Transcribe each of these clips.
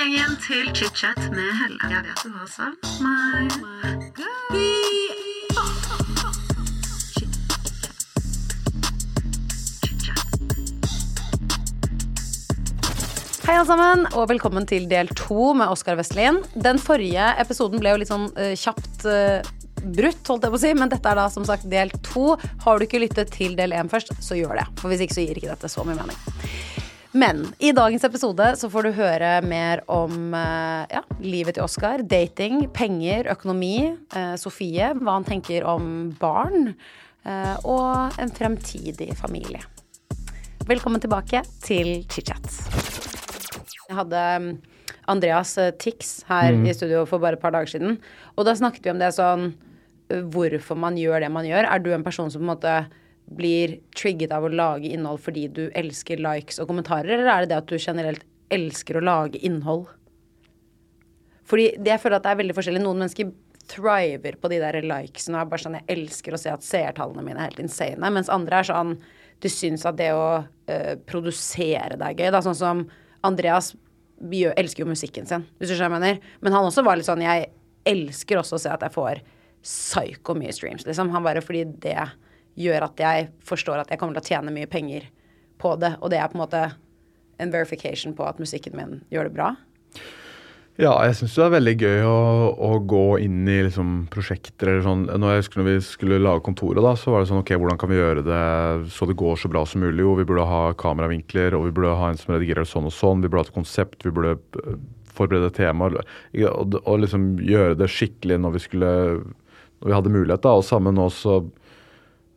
gjengen til chit-chat med Helle. Jeg vet du hva savnet meg. Hei alle sammen, og velkommen til del to med Oskar Vestlien. Den forrige episoden ble jo litt sånn uh, kjapt uh, brutt, holdt jeg på å si, men dette er da som sagt del to. Har du ikke lyttet til del én først, så gjør det. For hvis ikke så gir ikke dette så mye mening. Men i dagens episode så får du høre mer om eh, ja, livet til Oskar, dating, penger, økonomi, eh, Sofie, hva han tenker om barn, eh, og en fremtidig familie. Velkommen tilbake til chit-chat. Jeg hadde um, Andreas Tix her i studio for bare et par dager siden. Og da snakket vi om det sånn Hvorfor man gjør det man gjør. Er du en person som på en måte blir trigget av å lage innhold fordi du elsker likes og kommentarer, eller er det det at du generelt elsker å lage innhold? Fordi det jeg føler at det er veldig forskjellig. Noen mennesker thriver på de der likesene og er bare sånn Jeg elsker å se at seertallene mine er helt insane. Mens andre er sånn Du syns at det å eh, produsere det er gøy. Da, sånn som Andreas gjør, elsker jo musikken sin, hvis du skjønner hva jeg mener. Men han også var litt sånn Jeg elsker også å se at jeg får psyko mye streams, liksom. Han bare fordi det gjør at jeg forstår at jeg kommer til å tjene mye penger på det. Og det er på en måte en verification på at musikken min gjør det bra. Ja, jeg syns det er veldig gøy å, å gå inn i liksom, prosjekter eller sånn. Når jeg husker når vi skulle lage kontoret, da, så var det sånn ok, hvordan kan vi gjøre det så det går så bra som mulig? Jo, vi burde ha kameravinkler, og vi burde ha en som redigerer sånn og sånn. Vi burde ha et konsept, vi burde eh, forberede temaer. Og, og liksom gjøre det skikkelig når vi skulle Når vi hadde mulighet, da. Og sammen nå så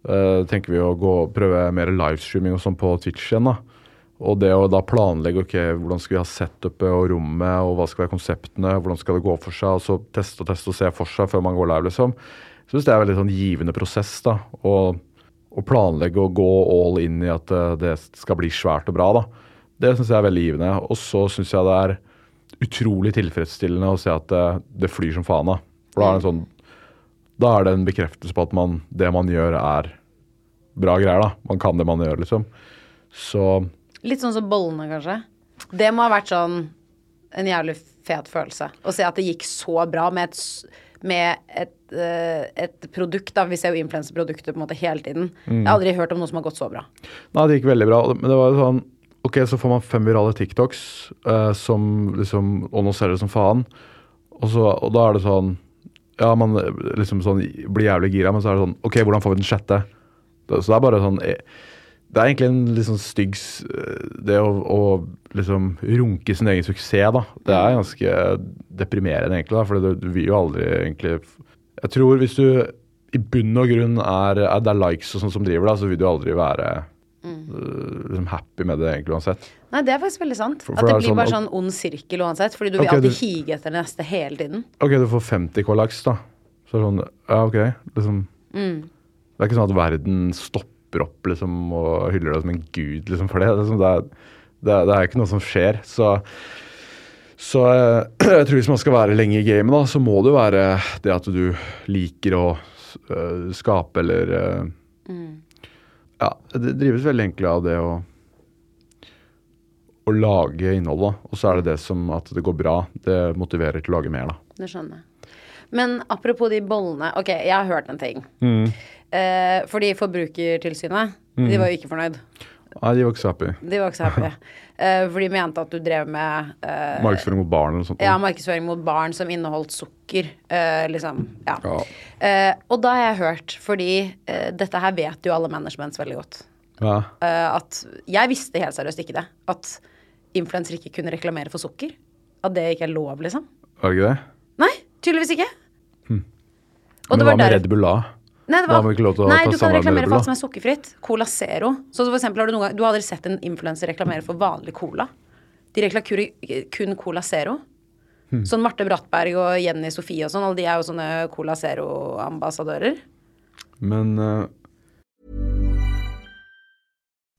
eh, tenker vi å gå, prøve mer livestreaming og sånn på Twitch igjen, da. Og det å da planlegge ok, hvordan skal vi ha setupet og rommet, og hva skal være konseptene, hvordan skal det gå for seg, og så teste og teste og se for seg før man går live, liksom. Jeg syns det er en veldig sånn givende prosess, da. Å, planlegge og gå all in i at eh, det skal bli svært og bra, da. Det syns jeg er veldig givende. Og så syns jeg det er utrolig tilfredsstillende å se at det, det flyr som faen, av. For da er det en sånn Da er det en bekreftelse på at man, det man gjør, er bra greier, da. Man kan det man gjør, liksom. Så Litt sånn som bollene, kanskje. Det må ha vært sånn en jævlig fet følelse. Å se at det gikk så bra med et, med et, uh, et produkt, da. Vi ser jo influenseprodukter på en måte hele tiden. Jeg har aldri hørt om noe som har gått så bra. Nei, det gikk veldig bra. Men det var jo sånn Ok, så får man fem virale TikToks uh, som liksom Og nå ser det som faen. Og, så, og da er det sånn Ja, man liksom sånn blir jævlig gira, men så er det sånn Ok, hvordan får vi den sjette? Så det er bare sånn eh, Det er egentlig en litt sånn stygg eh, Det å, å liksom runke sin egen suksess, da. Det er ganske deprimerende, egentlig, da. For du, du vil jo aldri egentlig Jeg tror hvis du i bunn og grunn er, er det er likes og sånn som driver, deg, så vil du aldri være mm. liksom happy med det egentlig uansett. Nei, det er faktisk veldig sant. For- At det det blir sånn- bare sånn ond sirkel uansett. Fordi du vil alltid du- hige etter det neste hele tiden. Ok, du får 50 K likes, da. Så er det sånn, ja ok, liksom. Det er ikke sånn at verden stopper opp liksom og hyller deg som en gud liksom for det. Liksom, det er, det det er ikke noe som skjer. Så, så eh, jeg tror hvis man skal være lenge i gamet, da, så må det jo være det at du liker å uh, skape eller øh, Ja, det drives veldig enkelt av det å å lage innholdet. Og så er det det som at det går bra. Det motiverer til å lage mer, da. Det skjønner jeg. Men apropos de bollene. Ok, jeg har hørt en ting. Mm. Eh, fordi Forbrukertilsynet, de var jo ikke fornøyd. Nei, de var ikke så happy. De var ikke så happy. Eh, for de mente at du drev med eh, Markedsføring mot barn eller noe sånt. ja, markedsføring mot barn som inneholdt sukker. eh, liksom. Ja. Ja. Eh, og da har jeg hørt, fordi eh, dette her vet jo alle managements veldig godt, Ja. eh, at jeg visste helt seriøst ikke det. At influensere ikke kunne reklamere for sukker. At det ikke er lov, liksom. Var det ikke det? Nei, tydeligvis ikke. Men hva med Red Bull da? Nei, det Da har vi ikke lov til å nei ta du kan reklamere for alt som er sukkerfritt. Cola Zero. Så for eksempel har du, noen gang, du har aldri sett en influenser reklamere for vanlig cola. De reklamerer kun Cola Zero. Hm. Sånn Marte Brattberg og Jenny Sofie og sånn, alle de er jo sånne Cola Zero-ambassadører. Men eh,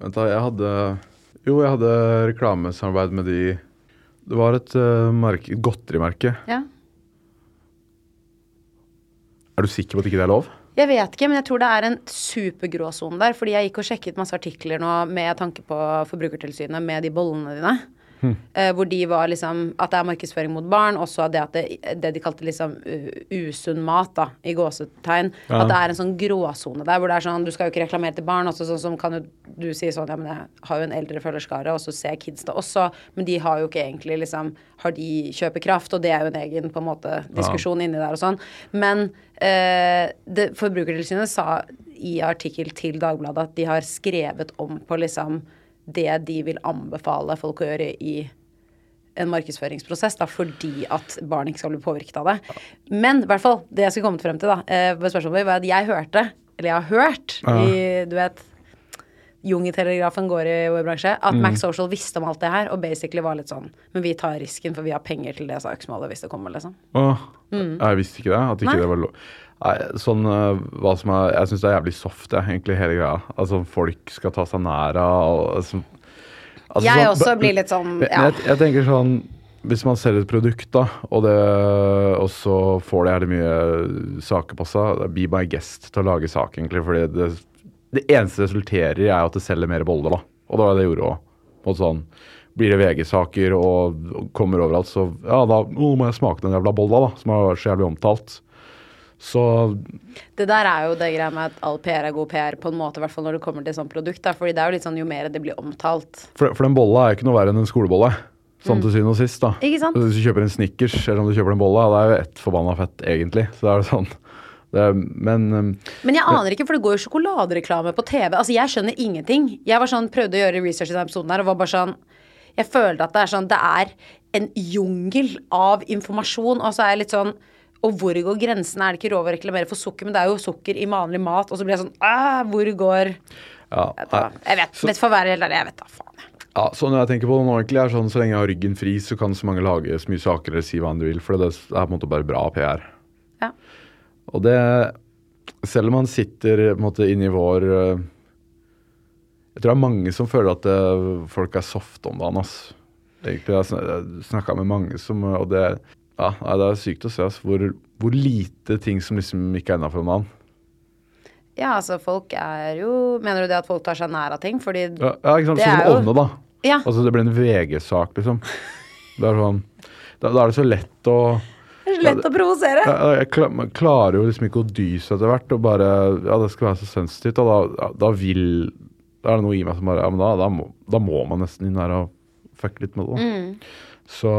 Vent da, jeg hadde Jo, jeg hadde reklamesamarbeid med de Det var et uh, godterimerke. Ja. Er du sikker på at ikke det er lov? Jeg vet ikke, men jeg tror det er en supergrå sone der. Fordi jeg gikk og sjekket masse artikler nå med tanke på Forbrukertilsynet med de bollene dine. Eh, hvor de var liksom At det er markedsføring mot barn, og så det at det, det de kalte liksom uh, usunn mat, da, i gåsetegn. Ja. At det er en sånn gråsone der hvor det er sånn Du skal jo ikke reklamere til barn, også sånn som kan jo du si sånn Ja, men jeg har jo en eldre følgerskare, og så ser jeg kids det også, men de har jo ikke egentlig liksom Har de kjøpekraft? Og det er jo en egen på en måte diskusjon inni der og sånn. Men eh, det, Forbrukertilsynet sa i artikkel til Dagbladet at de har skrevet om på liksom det de vil anbefale folk å gjøre i en markedsføringsprosess, da, fordi at barn ikke skal bli påvirket av det. Men i hvert fall, det jeg skulle kommet frem til, da, eh, på spørsmålet var at jeg hørte, eller jeg har hørt, i, du vet Jungeltelegrafen går i vår bransje, at Max Social visste om alt det her, og basically var litt sånn Men vi tar risken, for vi har penger til det saksmålet hvis det kommer, liksom. Åh, Jeg visste ikke det. At ikke Nei. det var lov. Sånn øh, hva som er Jeg syns det er jævlig soft, jeg, egentlig, hele greia. Altså, folk skal ta seg nær av altså, altså, Jeg sånn- også blir litt sånn, ja. Jeg, jeg tenker sånn Hvis man selger et produkt, da, og, det, og så får det jævlig mye saker på seg, be my guest til å lage sak, egentlig. Fordi det, det eneste det resulterer i, er at det selger mer boller, da. Og det var det det gjorde òg. Sånn, blir det VG-saker og, og kommer overalt, så ja, da oh, må jeg smake den jævla bolla, da, som har vært så jævlig omtalt. Så Det der er jo det greia med at all PR er god PR, på en måte, i hvert fall når det kommer til sånn produkt, da. Fordi det er jo litt sånn jo mer det blir omtalt. For, for den bolla er ikke noe verre enn en skolebolle. Sånn til syvende og sist, da. Mm. Ikke sant? Hvis du kjøper en Snickers eller om du kjøper en bolle, det er jo ett forbanna fett, egentlig. Så det er jo sånn. Er, men um, Men jeg aner ikke, for det går jo sjokoladereklame på TV. Altså, jeg skjønner ingenting. Jeg var sånn, prøvde å gjøre research i denne episoden her, og var bare sånn Jeg følte at det er sånn Det er en jungel av informasjon, og så er jeg litt sånn og hvor går grensen? Er det ikke lov å reklamere for sukker? Men det er jo sukker i vanlig mat. Og så blir jeg sånn Æh, Hvor går ja. Jeg vet, Så- vet for å være helt ærlig, jeg vet da faen. Ja, ja, sånn jeg tenker på det nå, egentlig, er sånn så lenge jeg har ryggen fri, så kan så mange lage så mye saker eller si hva enn de vil, for det er på en måte bare bra PR. Ja. Og det Selv om man sitter på en måte inni vår øh, Jeg tror det er mange som føler at det, folk er soft om dagen. ass. Egentlig, Jeg har snakka med mange som Og det, ja, nei, det er sykt å se altså, hvor, hvor lite ting som liksom ikke er innafor en mann. Ja, altså, folk er jo Mener du det at folk tar seg nær av ting? Fordi Ja, ja ikke sant. Sånn som Ånne, da. Ja. Altså, det ble en VG-sak, liksom. Det er sånn Da, da er det så lett å Det er så lett å provosere. jeg, jeg kla- klarer jo liksom ikke å dy seg etter hvert og bare Ja, det skal være så sensitivt, og da, da vil Da er det noe i meg som bare Ja, men da, da, må, da må man nesten inn her og fucke litt med det. da. Mm. Så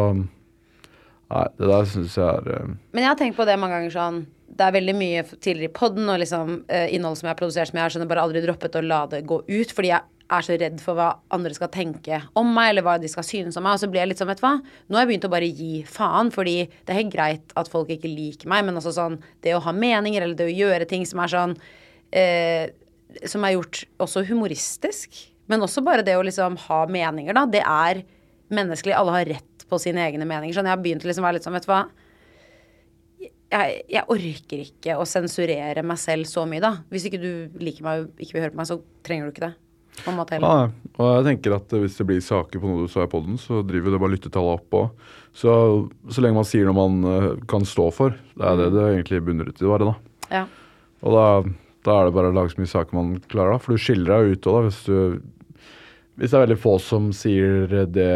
Nei, det der syns jeg er eh, Men jeg har tenkt på det mange ganger sånn Det er veldig mye tidligere i podden og liksom uh, innhold som jeg har produsert som jeg har skjønner bare aldri droppet å la det gå ut, fordi jeg er så redd for hva andre skal tenke om meg, eller hva de skal synes om meg. Og så blir jeg litt sånn, vet du hva, nå har jeg begynt å bare gi faen, fordi det er helt greit at folk ikke liker meg, men altså sånn det å ha meninger, eller det å gjøre ting som er sånn eh, Som er gjort også humoristisk, men også bare det å liksom ha meninger, da. Det er menneskelig. Alle har rett på sine egne meninger. Sånn, jeg har begynt å liksom være litt sånn, vet du hva jeg, jeg orker ikke å sensurere meg selv så mye, da. Hvis ikke du liker meg og ikke vil høre på meg, så trenger du ikke det. På en måte heller. Ja, og jeg tenker at hvis det blir saker på noe du sa i poden, så driver det bare lyttetallet opp òg. Så, så lenge man sier noe man eh, kan stå for, det er det det egentlig bunner ut i å være, da. Ja. Og da, da er det bare å lage så mye saker man klarer, da. For du skiller deg ut òg. Hvis, du, hvis det er veldig få som sier det,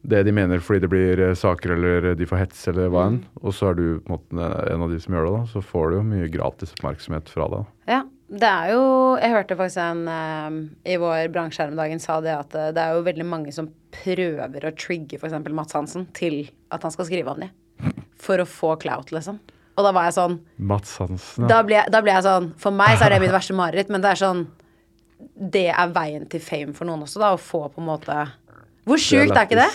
det de mener fordi det blir eh, saker eller de får hets eller hva enn, og så er du på en måte en av de som gjør det, da, så får du jo mye gratis oppmerksomhet fra det. Ja, det er jo Jeg hørte faktisk en eh, i vår bransje her om dagen sa det at eh, det er jo veldig mange som prøver å trigge f.eks. Mats Hansen til at han skal skrive om dem. For å få clout, liksom. Og da var jeg sånn Mats Hansen, da ble, da ble jeg sånn For meg så er det mitt verste mareritt, men det er sånn Det er veien til fame for noen også, da. Å få på en måte Hvor sjukt er ikke det?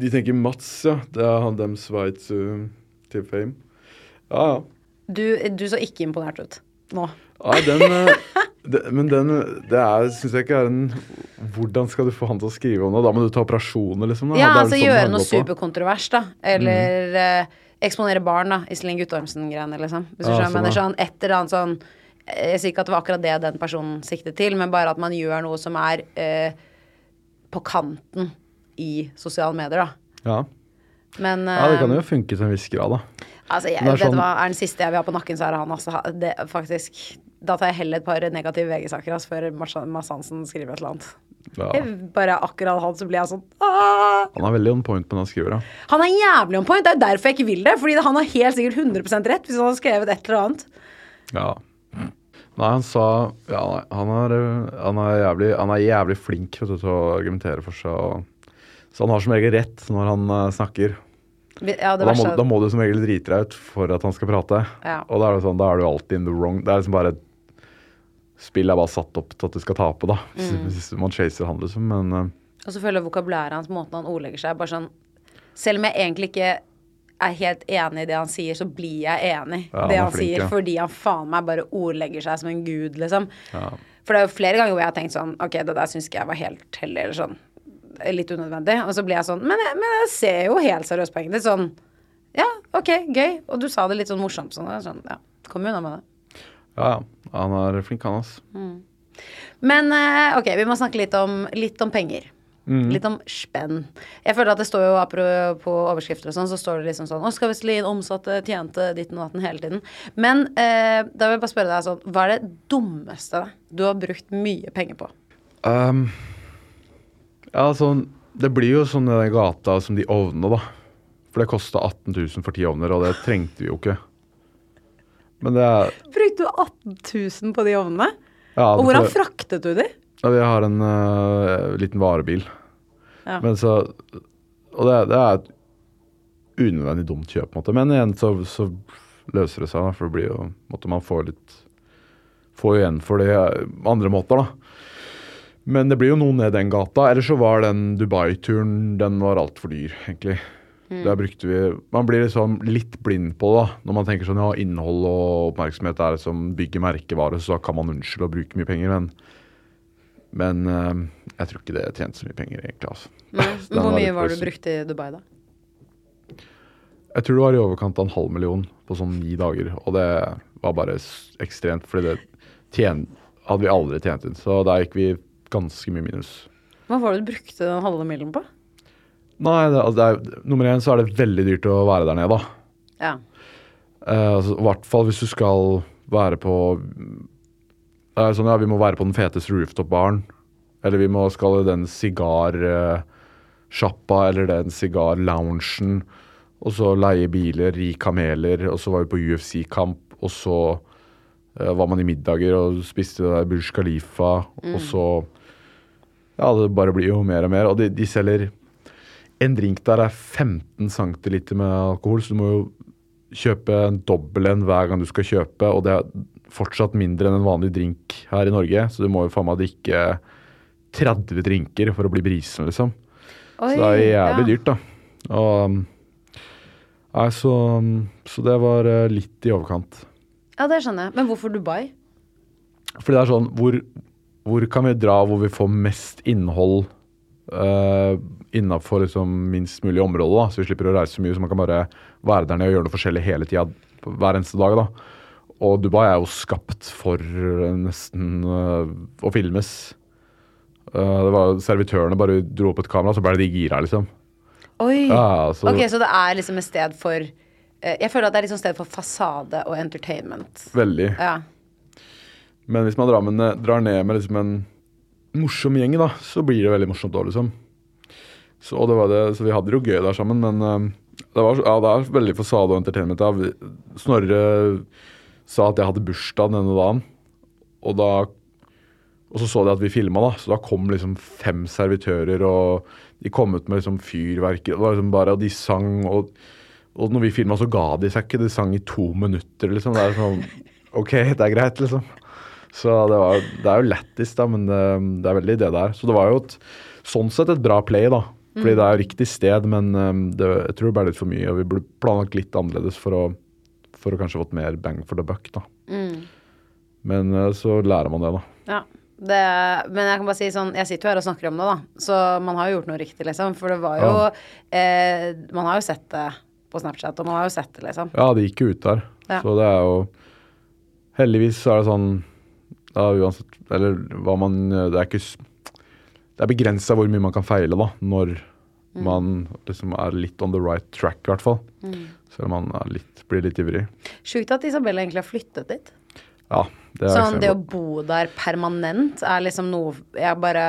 De tenker Mats, ja. Det er han dems vei til, til fame. Ja, ja. Du, du så ikke imponert ut nå. Ja, den, eh, det, men den det er, syns jeg ikke er en Hvordan skal du få han til å skrive om det? Da må du ta operasjoner, liksom. Da. Ja, er altså sånn gjøre noe superkontrovers, da. Eller eh, eksponere barn, da. Iselin Guttormsen-greiene, liksom. Hvis du Ja, skjønner. sånn, Men det er sånn et eller annet sånn Jeg sier ikke at det var akkurat det den personen siktet til, men bare at man gjør noe som er eh, på kanten i sosiale medier, da. Ja. Men ja, det kan eh, jo funke til en viss grad, da. Altså, jeg, Det er vet du sånn- hva, er den siste jeg vil ha på nakken, så er det han. Altså, det, faktisk, da tar jeg heller et par negative VG-saker altså, før Mads Hansen skriver et eller annet. Ja. Bare akkurat han, så blir jeg sånn Aah! Han er veldig on point på når han skriver, da. Han er jævlig on point. Det er jo derfor jeg ikke vil det. Fordi han har helt sikkert 100% rett hvis han har skrevet et eller annet. Ja. Nei, han sa Ja, han er, han er, jævlig, han er jævlig flink du, til å argumentere for seg. Og, så han har som regel rett når han uh, snakker. Ja, da må, da må du som regel drite deg ut for at han skal prate. Ja. Og da er det sånn, da er du alltid in the wrong. Det er liksom bare Spillet er bare satt opp til at du skal tape, da. Mm. man chaser han, liksom. Men uh, Og så føler jeg vokabulæret hans, måten han ordlegger seg bare sånn Selv om jeg egentlig ikke er helt enig i det han sier, så blir jeg enig i Ja, det han flink, sier, ja. fordi han faen meg bare ordlegger seg som en gud, liksom. ja. For det er jo flere ganger hvor jeg har tenkt sånn Ok, det der syns ikke jeg var helt heldig, eller sånn. Litt unødvendig. Og så blir jeg sånn Men men jeg ser jo helt seriøst poenget ditt. Sånn Ja, ok, gøy. Og du sa det litt sånn morsomt sånn. sånn ja, kom unna med det. ja, ja. Han er flink, han, altså. Men eh, ok, vi må snakke litt om, litt om penger. Litt om spenn. Jeg føler at det står jo på overskrifter og sånn, så står det liksom sånn Oskar Vestelin omsatte, tjente ditten og datten hele tiden. Men eh, da vil jeg bare spørre deg sånn Hva er det dummeste du har brukt mye penger på? Um, ja, sånn Det blir jo sånn i den gata som de ovnene, da. For det kosta 18 000 for ti ovner, og det trengte vi jo ikke. Men det er Brukte du 18 000 på de ovnene? ja, Og hvordan for- fraktet du de? Ja, vi har en uh, liten varebil. Ja. Men så Og det, det er et unødvendig dumt kjøp, på en måte. Men igjen så, så løser det seg, da, for det blir jo måtte man få litt Få igjen for det øh, andre måter, da. Men det blir jo noe ned den gata. Eller så var den Dubai-turen Den var altfor dyr, egentlig. Der brukte vi Man blir liksom litt blind på det, da. Når man tenker sånn ja, innhold og oppmerksomhet er det som bygger merkevare, så da kan man unnskylde å bruke mye penger, men men eh, jeg tror ikke det tjente så mye penger, egentlig. altså. Hvor var mye var det du brukte i Dubai, da? Jeg tror det var i overkant av en halv million på sånn ni dager. Og det var bare ekstremt, fordi det tjen, hadde vi aldri tjent inn. Så der gikk vi ganske mye minus. Hva var det du brukte den halve millionen på? Nei, det, altså det er, nummer én så er det veldig dyrt å være der nede, da. Ja. Uh, altså, I hvert fall hvis du skal være på Det er sånn, ja, Vi må være på den feteste rooftop-baren. Eller vi må skal den sigarsjappa eller den sigarloungen. Og så leie biler, ri kameler. Og så var vi på UFC-kamp. Og så uh, var man i middager og spiste det der Burj Khalifa. Og så Ja, det bare blir jo mer og mer. Og de, de selger En drink der er 15 centiliter med alkohol, så du må jo kjøpe en dobbel en hver gang du skal kjøpe, og det er fortsatt mindre enn en vanlig drink her i Norge, så du må jo faen meg drikke 30 drinker for å bli brisen, liksom. Oi, så det er jævlig ja. dyrt, da. Og Nei, så, så det var eh, litt i overkant. Ja, det skjønner jeg. Men hvorfor Dubai? Fordi det er sånn Hvor, hvor kan vi dra hvor vi får mest innhold uh, innafor liksom minst mulig område, da, så vi slipper å reise så mye. Så man kan bare være der nede og gjøre noe forskjellig hele tida hver eneste dag. da. Og Dubai er jo skapt for eh, nesten uh, å filmes. Uh, det var Servitørene bare dro opp et kamera, så ble de gira, liksom. Oi. Ja, så- Ok, så det er liksom et sted for uh, Jeg føler at det er liksom sted for fasade og entertainment. Veldig. Ja. Men hvis man drar, med, drar ned med liksom en morsom gjeng, da, så blir det veldig morsomt òg, liksom. Så, og det var det, så vi hadde det jo gøy der sammen, men det, var, ja, det er veldig fasade og entertainment. Da. Snorre sa at jeg hadde bursdag denne dagen, og da og så så de at vi filma, da, så da kom liksom fem servitører, og de kom ut med liksom fyrverkeri, det var liksom bare, og de sang, og, og når vi filma, så ga de seg ikke. De sang i to minutter, liksom. Det er sånn OK, det er greit, liksom. Så det, var, det er jo lættis, da, men det, det er veldig det det er. Så det var jo et, sånn sett et bra play, da. Fordi det er jo riktig sted, men um, det, jeg tror det ble litt for mye. Og vi burde planlagt litt annerledes for å, for å kanskje fått mer bang for the buck, da. Men uh, så lærer man det, da. Ja. Det, men jeg kan bare si sånn Jeg sitter jo her og snakker om det, da. Så man har jo gjort noe riktig, liksom. For det var jo eh, Man har jo sett det på Snapchat, og man har jo sett det, liksom. Ja, det gikk jo ut der. Ja. Så det er jo Heldigvis så er det sånn ja, uansett Eller hva man Det er ikke Det er begrensa hvor mye man kan feile, da, når Mm. man liksom er litt on the right track, i hvert fall. Selv om man er litt, blir litt ivrig. Sjukt at Isabel egentlig har flyttet dit. Ja, det er Sånn det å bo der permanent er liksom noe jeg bare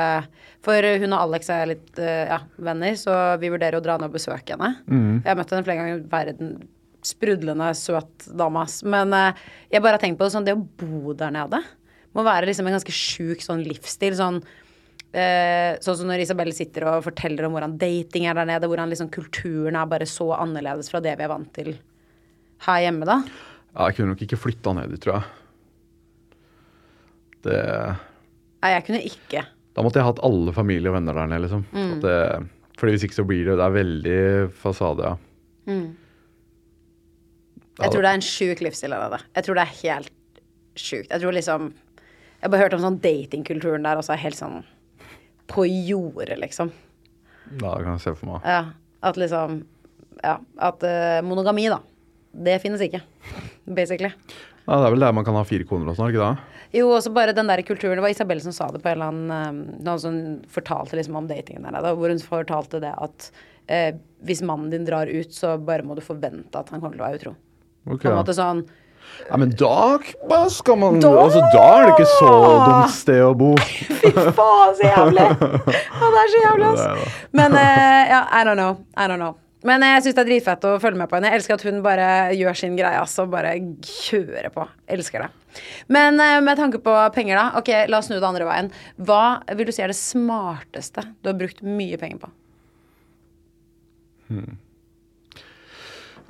For hun og Alex er litt eh, ja, venner, så vi vurderer å dra ned og besøke henne. Jeg har møtt henne flere ganger. Verden sprudlende søt dame, ass. Men eh, jeg bare har tenkt på det sånn, det å bo der nede må være liksom en ganske sjuk sånn livsstil. Sånn eh, sånn som når Isabel sitter og forteller om hvordan dating er der nede, hvordan liksom kulturen er bare så annerledes fra det vi er vant til her hjemme, da. Ja, jeg kunne nok ikke flytta ned dit, tror jeg. Det Nei, jeg kunne ikke. Da måtte jeg hatt alle familie og venner der nede, liksom. Mm. Det, fordi hvis ikke så blir det Det er veldig fasade, ja. Jeg tror det er en sjuk livsstil av det. Jeg tror det er helt sjukt. Jeg tror liksom Jeg har bare hørt om sånn datingkulturen der også er helt sånn på jordet, liksom. Ja, det kan jeg se for meg. Ja. At liksom Ja. At uh, monogami, da. Det finnes ikke. Basically. Ja, det er vel der man kan ha fire koner og sånn, ikke det? Jo, også bare den der kulturen. Det var Isabel som sa det på en eller annen Noen som fortalte liksom om datingen der da, hvor hun fortalte det at eh, hvis mannen din drar ut, så bare må du forvente at han kommer til å være utro. Okay. På en måte sånn Ja, men da skal man Da- Altså, da er det ikke så dumt sted å bo. Fy faen, så jævlig! Det er så jævlig, ass. Men uh, ja, I don't know. I don't know. Men jeg syns det er dritfett å følge med på henne. Jeg elsker at hun bare gjør sin greie, altså. bare kjører på. Elsker det. Men eh, med tanke på penger, da. Ok, la oss snu det andre veien. Hva vil du si er det smarteste du har brukt mye penger på?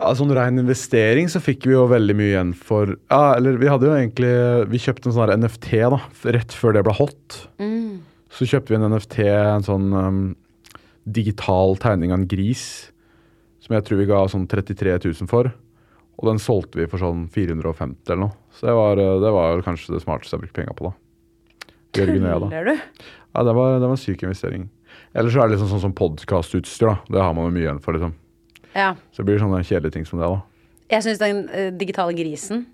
Ja, sånn ren investering så fikk vi jo veldig mye igjen for Ja, eller vi hadde jo egentlig Vi kjøpte en sånn NFT, da, rett før det ble hot. Så kjøpte vi en NFT, en sånn um, digital tegning av en gris, som jeg tror vi ga sånn 33 000 for. Og den solgte vi for sånn 450 eller noe. Så det var, uh, det var kanskje det smarteste jeg brukte penger på, da. Jørgen og jeg, da. Ja, det var, det var en syk investering. Ellers så er det liksom sånn som podkastutstyr, da. Det har man jo mye igjen for, liksom. Ja. Så det blir sånne kjedelige ting som det, da. Jeg syns den uh, digitale grisen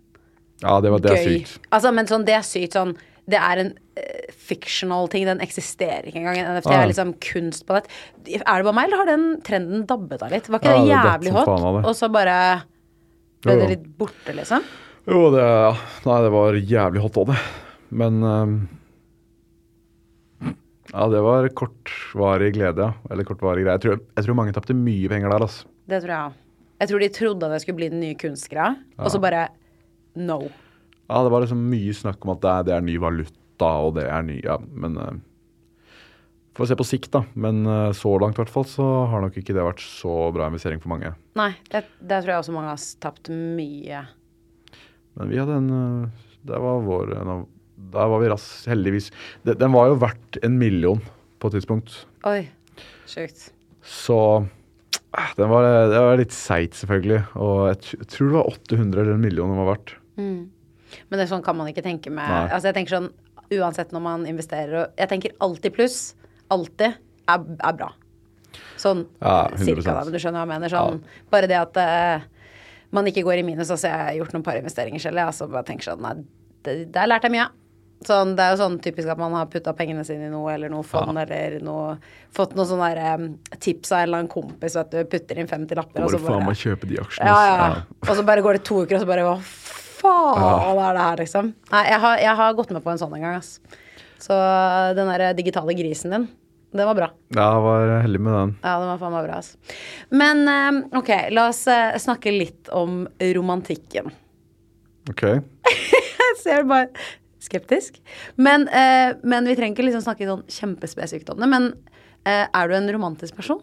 Ja, det, var, det er sykt. Altså, men sånn, det er sykt sånn Det er en uh, fictional ting. Den eksisterer ikke engang. NFT Ah. er liksom kunst på nett. Er det bare meg, eller har den trenden dabbet av litt? Var ikke Ja, det jævlig hot? Og så bare ble Jo, det litt borte, liksom? Jo, det ja. Nei, det var jævlig hot òg, det. Men um, Ja, det var kortvarig glede, ja. Eller kortvarig greie. Jeg tror, jeg tror mange tapte mye penger der, altså. Det tror jeg òg. Jeg tror de trodde at det skulle bli den nye kunstgreia, og så bare no. Ja, det var liksom mye snakk om at det er, det er ny valuta, og det er ny Ja, men uh, Får se på sikt, da. Men uh, så langt i hvert fall så har nok ikke det vært så bra investering for mange. Nei, det, der tror jeg også mange har tapt mye. Men vi hadde en uh, Det var vår en Der var vi raskt, heldigvis. De, den var jo verdt en million på et tidspunkt. Oi. Sjukt. Så eh, den var, det var litt seigt, selvfølgelig. Og jeg, jeg tror det var 800 eller en million den var verdt. Men det er sånn kan man ikke tenke med Nei. Altså jeg tenker sånn uansett når man investerer og Jeg tenker alltid pluss. Alltid. er, er bra. Sånn Ja, 100%. cirka, da, men du skjønner hva jeg mener. Sånn, Bare det at uh, man ikke går i minus. Altså, jeg har gjort noen par investeringer selv, jeg, altså, bare tenker sånn Nei, det, der lærte jeg mye. Sånn, det er jo sånn typisk at man har putta pengene sine i noe, eller noe fond, eller noe Fått noen sånne der, um, tips av en eller annen kompis, at du, putter inn 50 lapper, og så faen bare meg kjøpe de aksjene. ja, ja. Og så bare går det to uker, og så bare Hva faen er det her, liksom? Nei, jeg har, jeg har gått med på en sånn en gang, ass. Så den der digitale grisen din, det var bra. Ja, jeg var heldig med den. Ja, den var faen meg bra, ass. Men eh, ok, la oss eh, snakke litt om romantikken. Ok. Jeg ser bare skeptisk. Men, eh, men vi trenger ikke liksom snakke sånn kjempespesifikt om det. Men eh, er du en romantisk person?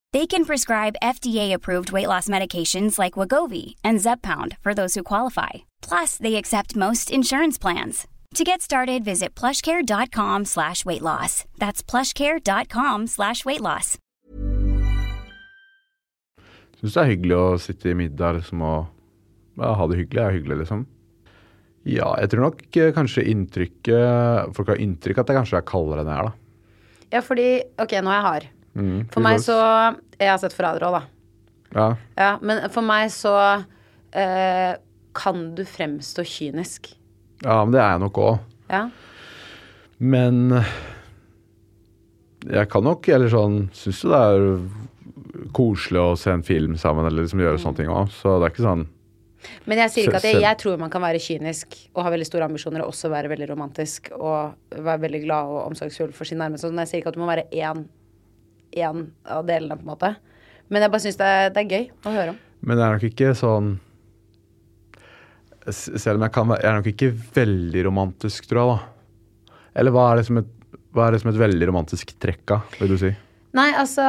They can prescribe FDA-approved weight loss medications like Wagovi and Zeppound for those who qualify. Plus, they accept most insurance plans. To get started, visit plushcare.com slash weight loss. That's plushcare.com slash weight loss. Syns det er hyggelig å sitte i middag liksom, og ja, ha det hyggelig. er hyggelig, liksom. Ja, jeg tror nok eh, kanskje inntrykket Folk har inntrykk at det kanskje er kaldere enn det er, da. Ja, fordi Ok, nå er jeg hard. Mm, For meg så Jeg har sett Forræder òg, da. Ja. Ja, men for meg så eh, kan du fremstå kynisk. ja, men det er jeg nok òg. Ja. Men jeg kan nok, eller sånn Syns jo det er koselig å se en film sammen eller liksom gjøre sånne ting òg. Så det er ikke sånn Men jeg sier ikke at jeg, jeg tror man kan være kynisk og ha veldig store ambisjoner og også være veldig romantisk og være veldig glad og omsorgsfull for sin nærmeste. Men jeg sier ikke at du må være én, én av delene, på en måte. Men jeg bare syns det, det er gøy å høre om. Men det er nok ikke sånn Selv om jeg kan være Jeg er nok ikke veldig romantisk, tror jeg, da. Eller hva er liksom et, hva er som et veldig romantisk trekk av, vil du si? Nei, altså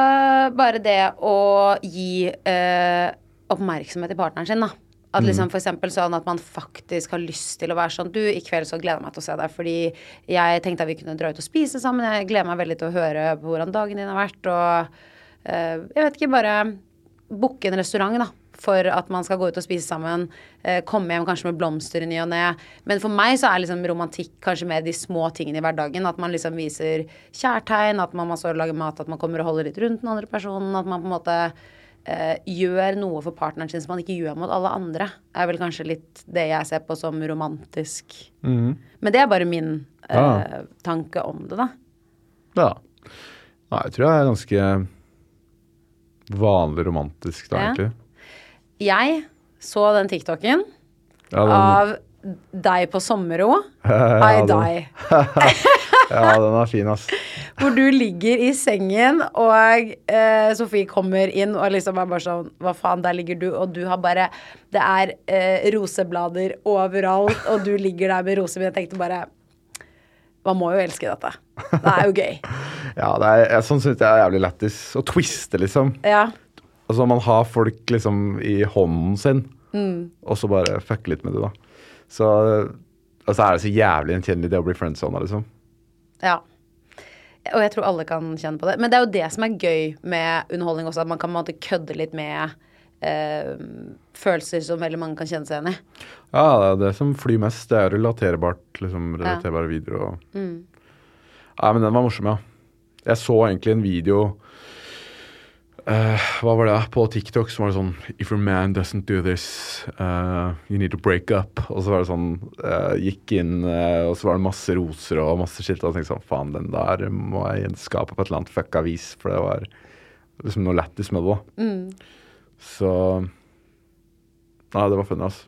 bare det å gi eh, oppmerksomhet til partneren sin, da. At liksom for eksempel sånn at man faktisk har lyst til å være sånn Du, i kveld så gleder jeg meg til å se deg fordi jeg tenkte at vi kunne dra ut og spise sammen. Jeg gleder meg veldig til å høre hvordan dagen din har vært, og eh, jeg vet ikke, bare booke en restaurant, da. For at man skal gå ut og spise sammen. Eh, komme hjem kanskje med blomster i ny og ne. Men for meg så er liksom romantikk kanskje mer de små tingene i hverdagen. At man liksom viser kjærtegn, at man, man står og lager mat, at man kommer og holder litt rundt den andre personen. At man på en måte eh, gjør noe for partneren sin som man ikke gjør mot alle andre. Er vel kanskje litt det jeg ser på som romantisk. Men det er bare min eh, Ja. tanke om det, da. Ja. Nei, jeg tror jeg er ganske vanlig romantisk, da, Ja. egentlig. Jeg så den TikToken Ja, den, av deg på sommerro. I die. ja, den er fin, ass. Hvor du ligger i sengen, og eh, Sofie kommer inn og liksom er bare sånn Hva faen, der ligger du, og du har bare Det er eh, roseblader overalt, og du ligger der med roser. Men jeg tenkte bare Man må jo elske dette. Det er jo gøy. Ja, det er, jeg, sånn syns jeg er jævlig lættis. Å twiste, liksom. Ja. Altså, man har folk liksom i hånden sin, Mm. og så bare fucke litt med det, da. Så altså, er det så jævlig gjenkjennelig det å bli friendzona, liksom. Ja. Og jeg tror alle kan kjenne på det. Men det er jo det som er gøy med underholdning også, at man kan måte kødde litt med eh, følelser som veldig mange kan kjenne seg igjen i. Ja, det er det som flyr mest. Det er relaterbart, liksom, relaterbare videoer. Og... Mm. Nei, men den var morsom, ja. Jeg så egentlig en video eh, Hva var det? På TikTok så var det sånn If your man doesn't do this, uh, you need to break up. Og så var det sånn uh, Gikk inn, og så var det masse roser og masse skilt. Og jeg tenkte sånn Faen, den der må jeg gjenskape på et eller annet fucka vis. For det var liksom noe lættis med det, da. Mm. Så Nei, det var funny, ass.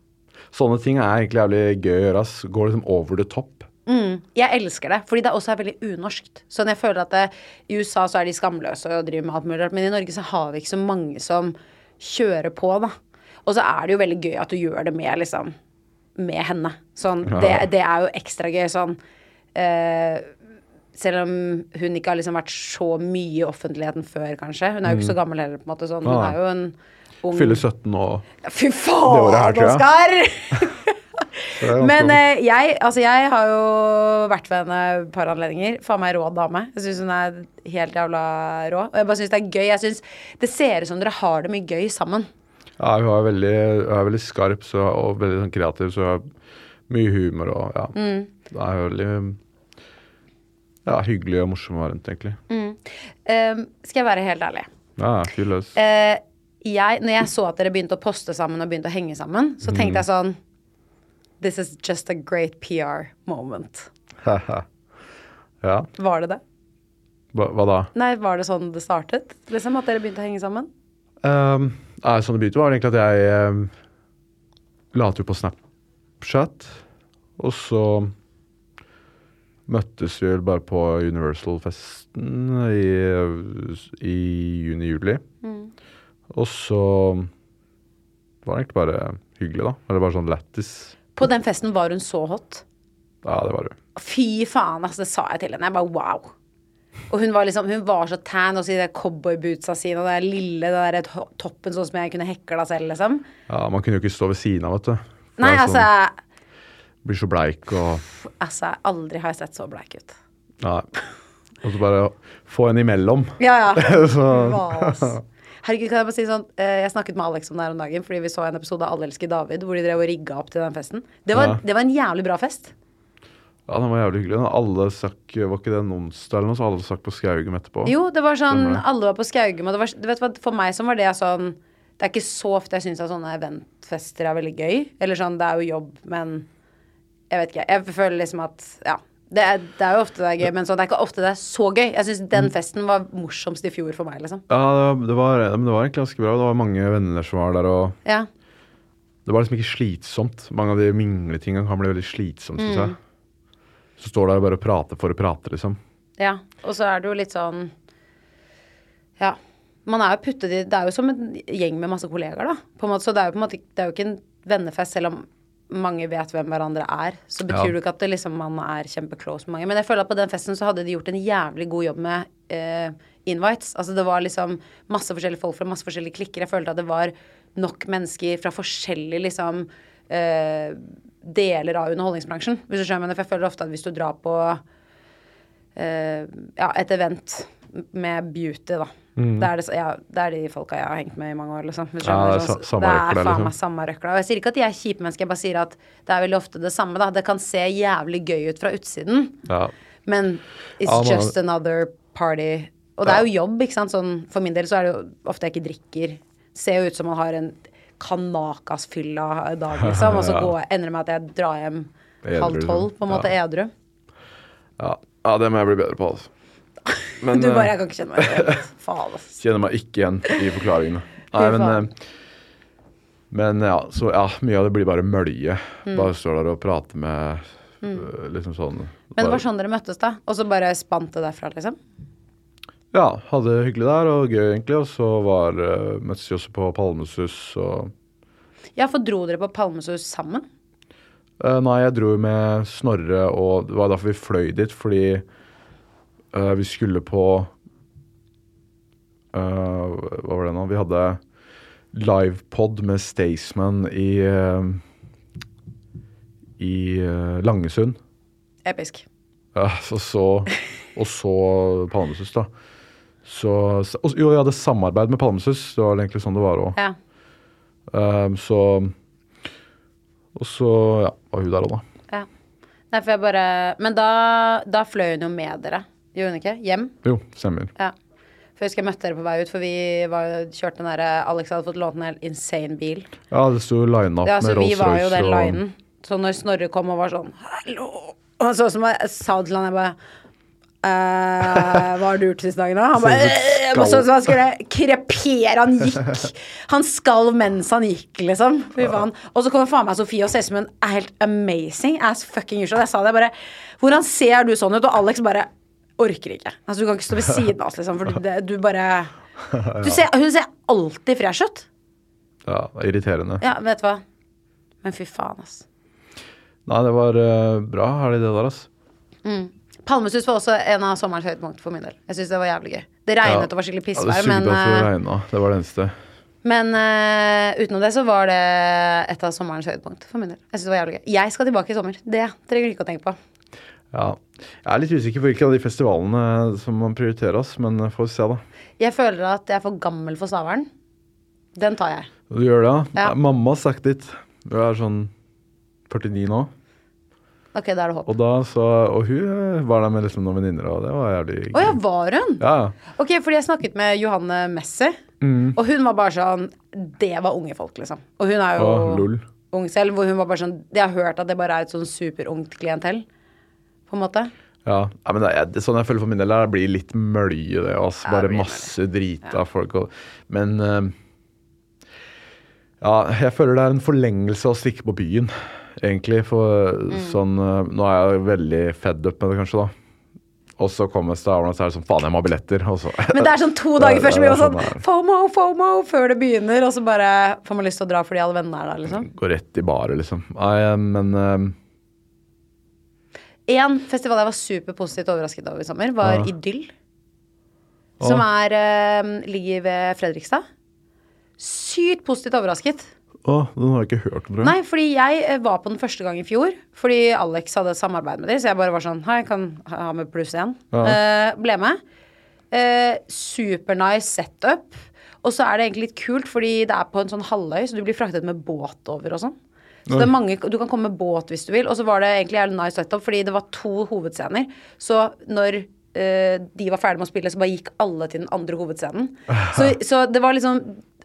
Sånne ting er egentlig jævlig gøy å gjøre, ass. Går liksom over the top. Mm, jeg elsker det, fordi det også er veldig unorskt. Sånn jeg føler at det, I USA så er de skamløse og driver med alt mulig rart, men i Norge så har vi ikke så mange som kjører på, da. Og så er det jo veldig gøy at du gjør det med liksom med henne. Sånn, det, det er jo ekstra gøy sånn uh, Selv om hun ikke har liksom vært så mye i offentligheten før, kanskje. Hun er jo ikke så gammel heller, på en måte. Sånn. Hun Mm. Er jo en ung Fyller 17 og Fy faen. Oskar! Men eh, jeg, altså jeg har jo vært ved henne et par anledninger. Faen meg rå dame. Jeg syns hun er helt jævla rå. Og jeg bare syns det er gøy. Jeg synes Det ser ut som dere har det mye gøy sammen. Ja, hun er veldig, hun er veldig skarp så, og veldig sånn kreativ, så hun har mye humor og ja. Mm. Det er veldig ja, hyggelig og morsom å være rundt, egentlig. Eh, skal jeg være helt ærlig. Ja, fyr løs. Eh, jeg, når jeg så at dere begynte å poste sammen og begynte å henge sammen, så tenkte jeg sånn This is just a great PR moment. ja, Var det det? hva, hva da? Nei, var det sånn det startet? Liksom At dere begynte å henge sammen? Um, nei, sånn det begynte var egentlig at jeg um, la ut på Snapchat, og så møttes vi vel bare på Universal-festen i, i juni-juli. Og så var det egentlig bare hyggelig, da. Eller bare sånn lættis. På den festen var hun så hot. Ja, det var hun. Fy faen, altså, det sa jeg til henne. Jeg bare wow. Og hun var liksom, hun var så tan, og så i de cowboybootsa sine og det lille det der toppen sånn som jeg kunne hekla selv, liksom. Ja, Man kunne jo ikke stå ved siden av, vet du. For Nei, altså, sånn, Blir så bleik og altså Aldri har jeg sett så bleik ut. Nei. Og så bare få en imellom. Ja, ja. så. Herregud, kan jeg bare si sånn eh, Jeg snakket med Alex om det her om dagen fordi vi så en episode av Alle elsker David hvor de drev og rigga opp til den festen. Det var, Ja. det var en jævlig bra fest. Ja, den var jævlig hyggelig. Alle stakk, Var ikke det en onsdag eller noe, så alle stakk på Skaugum etterpå? Jo, det var sånn Alle var på Skaugum, og det var, du vet hva, for meg som var det sånn Det er ikke så ofte jeg syns at sånne eventfester er veldig gøy. Eller sånn, det er jo jobb, men Jeg vet ikke. Jeg føler liksom at Ja. Det er, det er jo ofte det er gøy, men sånn, det er ikke ofte det er så gøy. Jeg syns den festen var morsomst i fjor for meg, liksom. Ja, det var, det, var, det var egentlig ganske bra. Det var mange venner som var der, og Ja. det var liksom ikke slitsomt. Mange av de mingletingene kan bli veldig slitsomt, syns Mm. jeg. Så står du der og bare prater for å prate, liksom. Ja, og så er det jo litt sånn Ja. Man er jo puttet i Det er jo som en gjeng med masse kollegaer, da. På en måte, så det er jo på en måte Det er jo ikke en vennefest, selv om mange vet hvem hverandre er. Så betyr Ja. det ikke at det liksom, man er kjempeclose med mange. Men jeg føler at på den festen så hadde de gjort en jævlig god jobb med eh, invites. Altså det var liksom masse forskjellige folk fra masse forskjellige klikker. Jeg følte at det var nok mennesker fra forskjellige liksom eh, deler av underholdningsbransjen. Hvis du skjønner, for jeg føler ofte at hvis du drar på eh, ja, et event med beauty, da. Det, er det, ja, det er de folka jeg har hengt med i mange år, liksom. Mm. Ja, det er sånn- sa- det er faen liksom. meg samme røkla. Og jeg sier ikke at de er kjipe mennesker, jeg bare sier at det er veldig ofte det samme, da. Det kan se jævlig gøy ut fra utsiden, Ja. men it's man- just another party. Og det er jo jobb, ikke sant. Sånn, for min del så er det jo ofte jeg ikke drikker. Ser jo ut som man har en kanakas-fylla dag, liksom. Og så går, ender det med at jeg drar hjem halv tolv, på en måte Ja. edru. Ja. ja, det må jeg bli bedre på, altså. Men Du bare eh, 'Jeg kan ikke kjenne meg igjen'. Faen, ass. kjenner meg ikke igjen i forklaringene. Nei, men eh, Men ja, så ja, mye av det blir bare mølje. Mm. Bare står der og prater med mm. liksom sånn Men det var sånn dere møttes, da? Og så bare spant det derfra, liksom? Ja, hadde det hyggelig der og gøy, egentlig. Og så var møttes vi også på Palmesus og Ja, for dro dere på Palmesus sammen? Eh, Nei, jeg dro med Snorre, og det var derfor vi fløy dit, fordi eh, vi skulle på uh, Hva var det nå? Vi hadde livepod med Staysman i uh, I Langesund. Episk. Ja, og så, og så Palmesus, da. Så, så og, Jo, jeg hadde samarbeid med Palmesus. Det var egentlig sånn det var òg. Ja. Um, så Og så ja, var hun der òg, da. Ja. Nei, for jeg bare Men da, da fløy hun jo med dere, gjorde hun ikke? Hjem? Jo, stemmer. Ja. For jeg husker jeg møtte dere på vei ut, for vi var, kjørte den derre Alex hadde fått lånt en helt insane bil. Ja, det sto line up Ja, så med vi var jo Rolls-Royce den og linen. Så når Snorre kom og var sånn Hallo! Og så som jeg sa til han, jeg bare eh, Hva har du gjort siste dagen, da? Han bare sånn eh, Så som han skulle krepere. Han gikk. Han skalv mens han gikk, liksom. Og så kommer faen meg Sofie og ser ut som hun er helt amazing as fucking usual. Jeg sa det bare Hvordan ser du sånn ut? Og Alex bare orker ikke. Altså, du kan ikke stå ved siden av oss, liksom, for du, du bare du ser, Hun ser alltid fresh ut. Ja, det er irriterende. Ja, vet du hva. Men fy faen, ass. Nei, det var uh, bra helg, det der, altså. Palmesus var også en av sommerens høydepunkt for min del. Jeg synes det var jævlig gøy. Det regnet og var skikkelig Ja, pissvær, ja, men, uh, det eh. Det var det eneste. men uh, utenom det så var det et av sommerens høydepunkt for min del. Jeg synes det var jævlig gøy. Jeg skal tilbake i sommer. Det trenger du ikke å tenke på. Ja. Jeg er litt usikker på hvilke av de festivalene som man prioriterer, oss, men eh, får se, da. Jeg føler at jeg er for gammel for Stavern. Den tar jeg. Du gjør det, ja? Ja. Mamma har sagt ditt. Du er sånn 49 nå. Ok, da er det håp. Og da så Og hun eh, var der med liksom noen venninner, og det var jævlig Å ja, var hun? Ja. Ok, fordi jeg snakket med Johanne Messi, Mm. og hun var bare sånn Det var unge folk, liksom. Og hun er jo Å, ung selv, hvor hun var bare sånn Jeg har hørt at det bare er et sånn superungt klientell, på en måte. Ja, ja men det er, sånn jeg føler for min del, det blir litt mølje, det. Altså, det bare masse drit av folk og Men eh, Ja, jeg føler det er en forlengelse å stikke på byen, egentlig. For Mm. sånn eh, Nå er jeg veldig fed up med det, kanskje, da. Og så kommer Stavern, og så er det sånn Faen, jeg må ha billetter. Så Men det er sånn to dager før så blir man sånn sånn. FOMO, FOMO før det begynner, og så bare får man lyst til å dra fordi alle vennene er der, liksom. Gå rett i baret, liksom. Nei, eh, men eh, Én festival jeg var superpositivt overrasket over i sommer, var Ja. Idyll. Som er uh, ligger ved Fredrikstad. Sykt positivt overrasket. Å, den har jeg ikke hørt om, tror jeg. Nei, fordi jeg eh, var på den første gang i fjor. Fordi Alex hadde samarbeid med dem, så jeg bare var sånn Hei, jeg kan ha med pluss én. Eh, ble med. Uh, Supernice setup. Og så er det egentlig litt kult, fordi det er på en sånn halvøy, så du blir fraktet med båt over og sånn. Så det er mange, Du kan komme med båt hvis du vil. Og så var det egentlig jævlig nice setup, fordi det var to hovedscener. Så når uh, de var ferdig med å spille, så bare gikk alle til den andre hovedscenen. Så, så det var liksom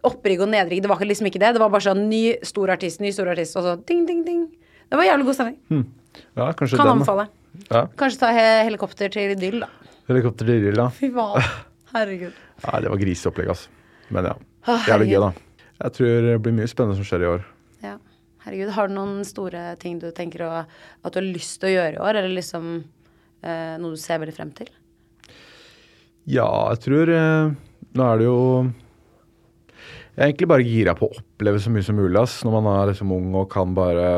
opprigg og nedrigg. Det var liksom ikke det. Det var bare sånn ny stor artist, ny stor artist, og så ding, ding, ding. Det var jævlig god stemning. Ja, kanskje Kan den, anbefale. Ja. Kanskje ta he helikopter til Idyll, da. Helikopter til Idyll, da. Fy faen. Herregud. Nei, det var griseopplegg, altså. Men ja. Jævlig gøy, da. Jeg tror det blir mye spennende som skjer i år. Herregud. Har du noen store ting du tenker å, at du har lyst til å gjøre i år, eller liksom eh, noe du ser veldig frem til? Ja, jeg tror eh, Nå er det jo Jeg er egentlig bare gira på å oppleve så mye som mulig ass, når man er liksom ung og kan bare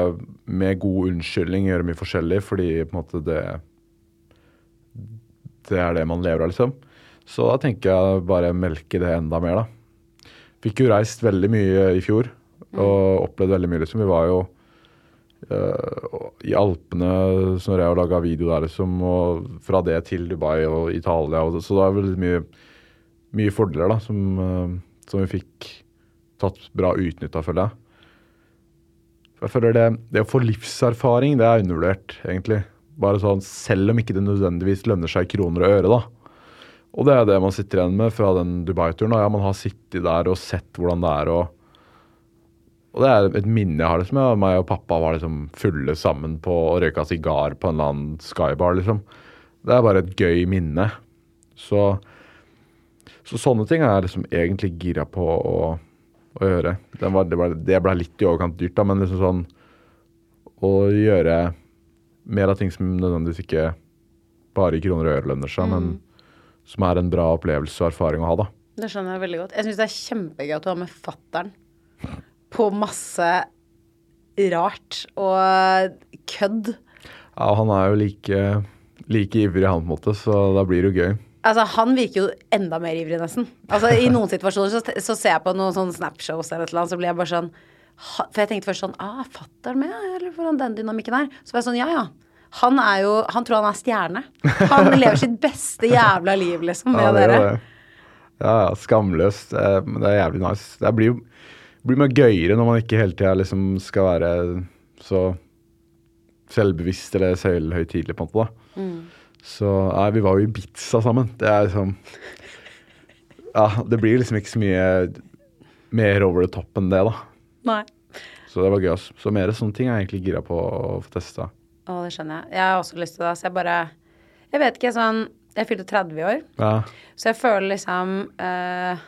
med god unnskyldning gjøre mye forskjellig, fordi på en måte det Det er det man lever av, liksom. Så da tenker jeg bare melke det enda mer, da. Fikk jo reist veldig mye i fjor og opplevde veldig mye, liksom. Vi var jo uh, i Alpene så når jeg laga video der, liksom, og fra det til Dubai og Italia. Og, så det er veldig mye, mye fordeler da, som, uh, som vi fikk tatt bra utnytta, føler jeg. Jeg føler det, det å få livserfaring, det er undervurdert, egentlig. Bare sånn, Selv om ikke det nødvendigvis lønner seg i kroner og øre, da. Og det er det man sitter igjen med fra den Dubai-turen. Ja, Man har sittet der og sett hvordan det er. og og det er et minne jeg har. liksom, ja, Meg og pappa var liksom fulle sammen på og røyka sigar på en eller annen skybar. liksom. Det er bare et gøy minne. Så, så sånne ting er jeg liksom egentlig gira på å, å gjøre. Den var, det, ble, det ble litt i overkant dyrt, da, men liksom sånn Å gjøre mer av ting som nødvendigvis ikke bare i kroner og øre lønner seg, men som er en bra opplevelse og erfaring å ha, da. Det skjønner jeg veldig godt. Jeg syns det er kjempegøy at du har med fattern på masse rart og kødd. Ja, og han er jo like, like ivrig, han på en måte, så da blir det jo gøy. Altså, han virker jo enda mer ivrig, nesten. Altså, I noen situasjoner så, så ser jeg på noen sånne Snapshows eller et eller annet, så blir jeg bare sånn For jeg tenkte først sånn Ah, fatter'n med, eller hvordan den dynamikken er. Så var jeg sånn, ja ja. Han er jo Han tror han er stjerne. Han lever sitt beste jævla liv, liksom, med Ja, det dere. det. Ja, ja, skamløst. Eh, Men det er jævlig nice. Det blir jo blir mye gøyere når man ikke hele tida liksom skal være så selvbevisst eller selvhøytidelig, på en måte. da. Så nei, vi var jo i Ibiza sammen. Det er liksom Ja, det blir liksom ikke så mye mer over the top enn det, da. Nei. Så det var gøy. Så mer sånne ting er jeg egentlig gira på å få testa. Å, det skjønner jeg. Jeg har også lyst til det. Så jeg bare Jeg vet ikke, sånn Jeg fylte 30 i år, Ja. så jeg føler liksom eh,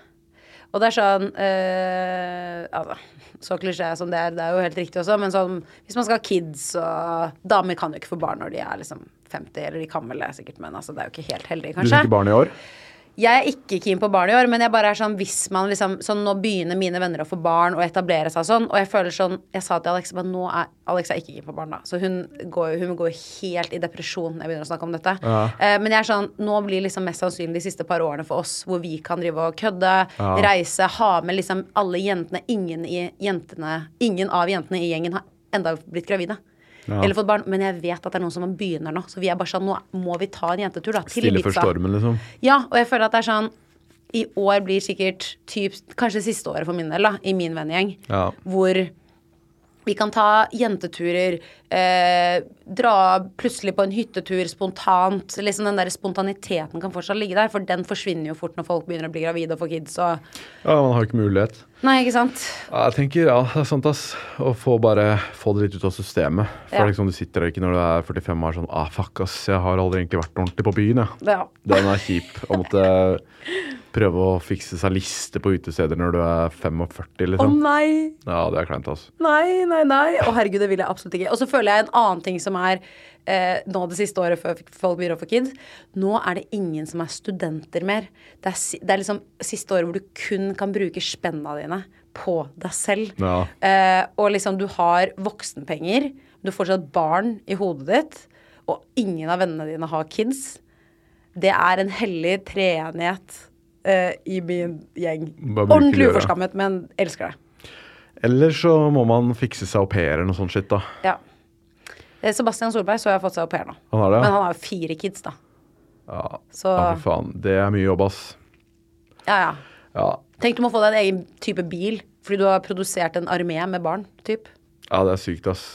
Og det er sånn eh, Altså, så klisjé som det er, det er jo helt riktig også, men sånn Hvis man skal ha kids og Damer kan jo ikke få barn når de er liksom 50, eller de kan vel det sikkert, men altså, det er jo ikke helt heldig, kanskje. Du fikk barn i år? Jeg er ikke keen på barn i år, men jeg bare er sånn hvis man liksom Sånn nå begynner mine venner å få barn og etablere seg sånn, og jeg føler sånn Jeg sa til Alex at nå er Alex er ikke keen på barn, da. Så hun går, hun går helt i depresjon når jeg begynner å snakke om dette. Eh, men jeg er sånn Nå blir liksom mest sannsynlig de siste par årene for oss hvor vi kan drive og kødde, reise, ha med liksom alle jentene Ingen i jentene Ingen av jentene i gjengen har enda blitt gravide. Eller fått barn, men jeg vet at det er noen som begynner nå. Så vi er bare sånn, nå må vi ta en jentetur, da. Til Stille for Ibiza. stormen, liksom. Ja, og jeg føler at det er sånn I år blir sikkert typ, kanskje siste året for min del, da, i min vennegjeng, Ja. hvor vi kan ta jenteturer, eh, dra plutselig på en hyttetur spontant. Liksom Den der spontaniteten kan fortsatt ligge der, for den forsvinner jo fort når folk begynner å bli gravide og få kids og Ja, man har jo ikke mulighet. Nei, ikke sant? Ja, jeg tenker, ja, det er sant, ass. Å få bare få det litt ut av systemet. For Ja. liksom du sitter der ikke når du er 45 og er sånn ah, fuck, ass, jeg har aldri egentlig vært ordentlig på byen, jeg. Ja. Den er kjip. Å måtte prøve å fikse seg liste på utesteder når du er 45, Å liksom. nei! Ja, det er kleint, altså. Nei, nei, nei. Å herregud, det vil jeg absolutt ikke. Og så føler jeg en annen ting som er eh, nå det siste året før folk begynner å få kids. Nå er det ingen som er studenter mer. Det er, det er liksom siste året hvor du kun kan bruke spenna dine på deg selv. Ja. Eh, og liksom du har voksenpenger, du får fortsatt barn i hodet ditt, og ingen av vennene dine har kids. Det er en hellig treenighet eh, i min gjeng. Ordentlig uforskammet, men elsker det. Eller så må man fikse seg au pair eller noe sånt shit, da. Ja. Eh, Sebastian Solberg så jeg har fått seg au pair nå. Han har det? Men han har jo fire kids, da. Ja, Så ja, for faen. Det er mye jobb, ass. ja, ja. Ja, Tenk du må få deg en egen type bil fordi du har produsert en armé med barn. Typ. ja det er sykt, ass.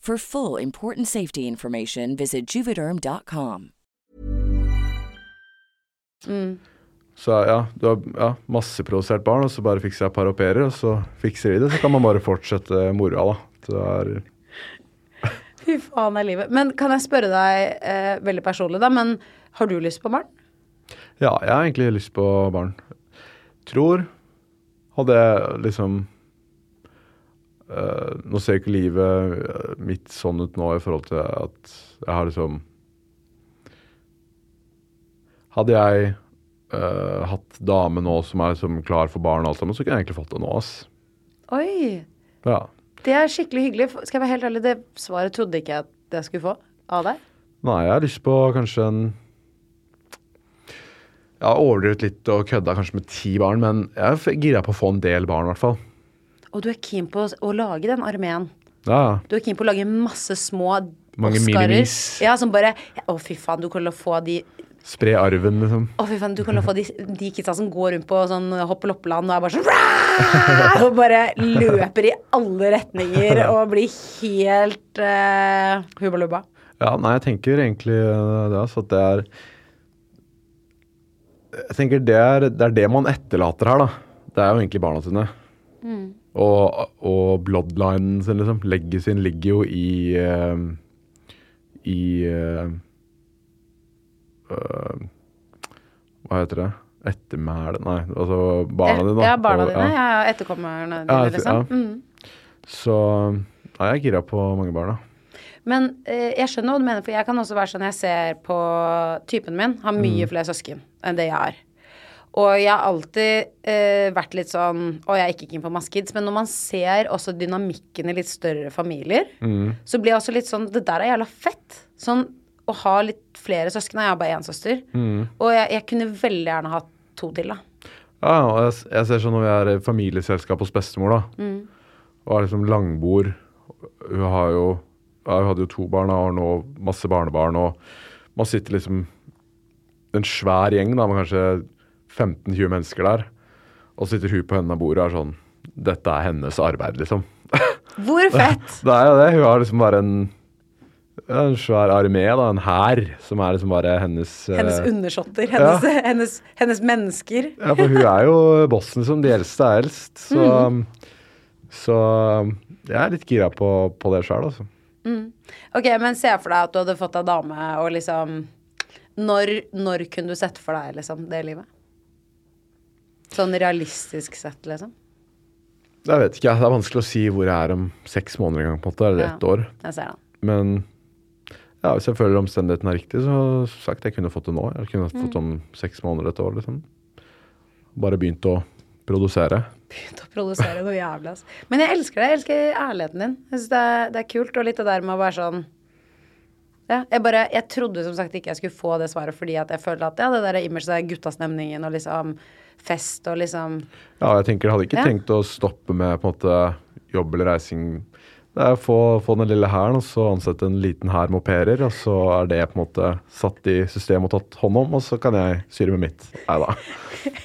For full important safety information, visit juvederm.com. Så ja, du har ja, masseprodusert barn, og så bare fikser jeg et par au pairer, og så fikser de det. Så kan man bare fortsette moroa, da. Det er Fy faen er livet. Men kan jeg spørre deg eh, veldig personlig, da, men har du lyst på barn? Ja, jeg har egentlig lyst på barn. Tror Hadde jeg liksom eh, Nå ser ikke livet eh, mitt sånn ut nå i forhold til at jeg har liksom Hadde jeg uh, hatt dame nå som er liksom klar for barn og alt sammen, så kunne jeg egentlig fått det nå, ass. Oi. Ja. Det er skikkelig hyggelig. Skal jeg være helt ærlig, det svaret trodde ikke jeg at jeg skulle få av deg. Nei, jeg har lyst på kanskje en Jeg har overdrevet litt og kødda kanskje med ti barn, men jeg er gira på å få en del barn, i hvert fall. Og du er keen på å, lage den armeen. Ja, Du er keen på å lage masse små Mange Oscarer. Ja, som bare Å, fy faen, du kommer til å få de Spre arven, liksom. Å, fy faen, du kommer til å få de, de kidsa som går rundt på sånn hoppeloppeland og er bare sånn! Og bare løper i alle retninger og blir helt uh, hubalubba. Ja, nei, jeg tenker egentlig eh, det, altså, at det er Jeg tenker det er, det er det man etterlater her, da. Det er jo egentlig barna sine. Og, og bloodlinen sin, liksom. Sin ligger jo i uh, I uh, uh, Hva heter det? Ettermælet Nei, altså barna dine, da. Ja, barna Og- dine. ja. Ja, etterkommerne dine, ja, liksom. ja. Mm. Så ja, jeg er gira på mange barn, da. Men eh, jeg skjønner hva du mener, for jeg kan også være sånn jeg ser på typen min, har mye flere søsken enn det jeg har. Og jeg har alltid eh, vært litt sånn Og jeg er ikke keen på maskids, men når man ser også dynamikken i litt større familier, så blir jeg også litt sånn Det der er jævla fett. Sånn å ha litt flere søsken. Jeg har bare én søster. Og jeg, jeg kunne veldig gjerne hatt to til, da. Ja, og jeg, jeg ser sånn når vi er i familieselskap hos bestemor, da. Mm. Og er liksom langbord. Hun har jo ja, Hun hadde jo to barn, og har nå masse barnebarn, og man sitter liksom En svær gjeng, da, med kanskje 15-20 mennesker der. Og så sitter hun på enden av bordet og er sånn Dette er hennes arbeid, liksom. Hvor fett! Det er jo det. Hun har liksom bare en en svær armé, da, en hær, som er liksom bare hennes eh, Hennes undersåtter. Hennes, hennes, hennes mennesker. Ja, for hun er jo bossen, som De eldste er eldst. Så, så jeg er litt gira på, på det sjøl, altså. Ok, men se for deg at du hadde fått deg dame, og liksom når, når kunne du sett for deg liksom det livet? Sånn realistisk sett, liksom. Jeg vet ikke, Det er vanskelig å si hvor jeg er om seks måneder en gang, på en måte, eller Ja. ett år. Jeg ser det. Men ja, hvis jeg føler omstendigheten er riktig, så sagt, jeg kunne fått det nå. Jeg kunne fått det om seks måneder, et år, liksom. Bare begynt å produsere. Begynt å produsere noe jævlig, altså. Men jeg elsker det. Jeg elsker ærligheten din. Jeg synes det, det er kult. Og litt det der med å være sånn ja, jeg bare, jeg trodde som sagt ikke jeg skulle få det svaret fordi at jeg følte at ja, det der imaget er guttastemningen og liksom fest og liksom Ja, jeg tenker, jeg hadde ikke Ja. tenkt å stoppe med på en måte jobb eller reising. Det er å få, få den lille hæren, og så ansette en liten hær med au pairer, og så er det på en måte satt i system og tatt hånd om, og så kan jeg styre med mitt. Nei da.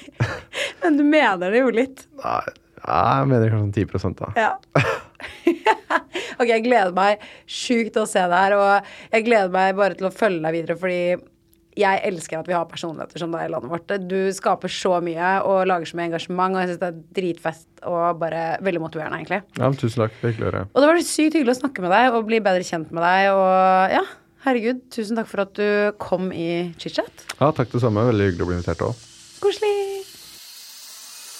Men du mener det jo litt. Nei, jeg mener kanskje 10 da. Ja. ok, jeg gleder meg sjukt til å se det her, og jeg gleder meg bare til å følge deg videre, fordi jeg elsker at vi har personligheter som deg i landet vårt. Du skaper så mye og lager så mye engasjement, og jeg syns det er dritfest og bare veldig motiverende, egentlig. Ja, tusen takk. Det er hyggelig å høre. Og det var sykt hyggelig å snakke med deg og bli bedre kjent med deg, og ja, herregud, tusen takk for at du kom i chit-chat. Ja, takk det samme. Veldig hyggelig å bli invitert òg. Koselig.